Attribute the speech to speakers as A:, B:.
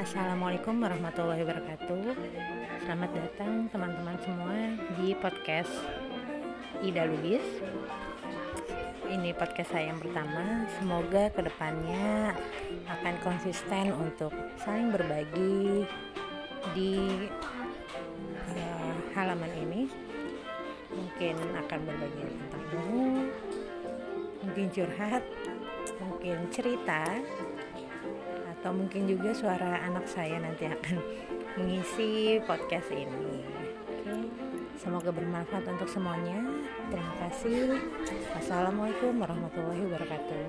A: Assalamualaikum warahmatullahi wabarakatuh. Selamat datang teman-teman semua di podcast Ida Lubis. Ini podcast saya yang pertama. Semoga ke depannya akan konsisten untuk saling berbagi di uh, halaman ini. Mungkin akan berbagi tentang ilmu Mungkin curhat Mungkin cerita atau mungkin juga suara anak saya nanti akan mengisi podcast ini. Oke, semoga bermanfaat untuk semuanya. Terima kasih. Wassalamualaikum warahmatullahi wabarakatuh.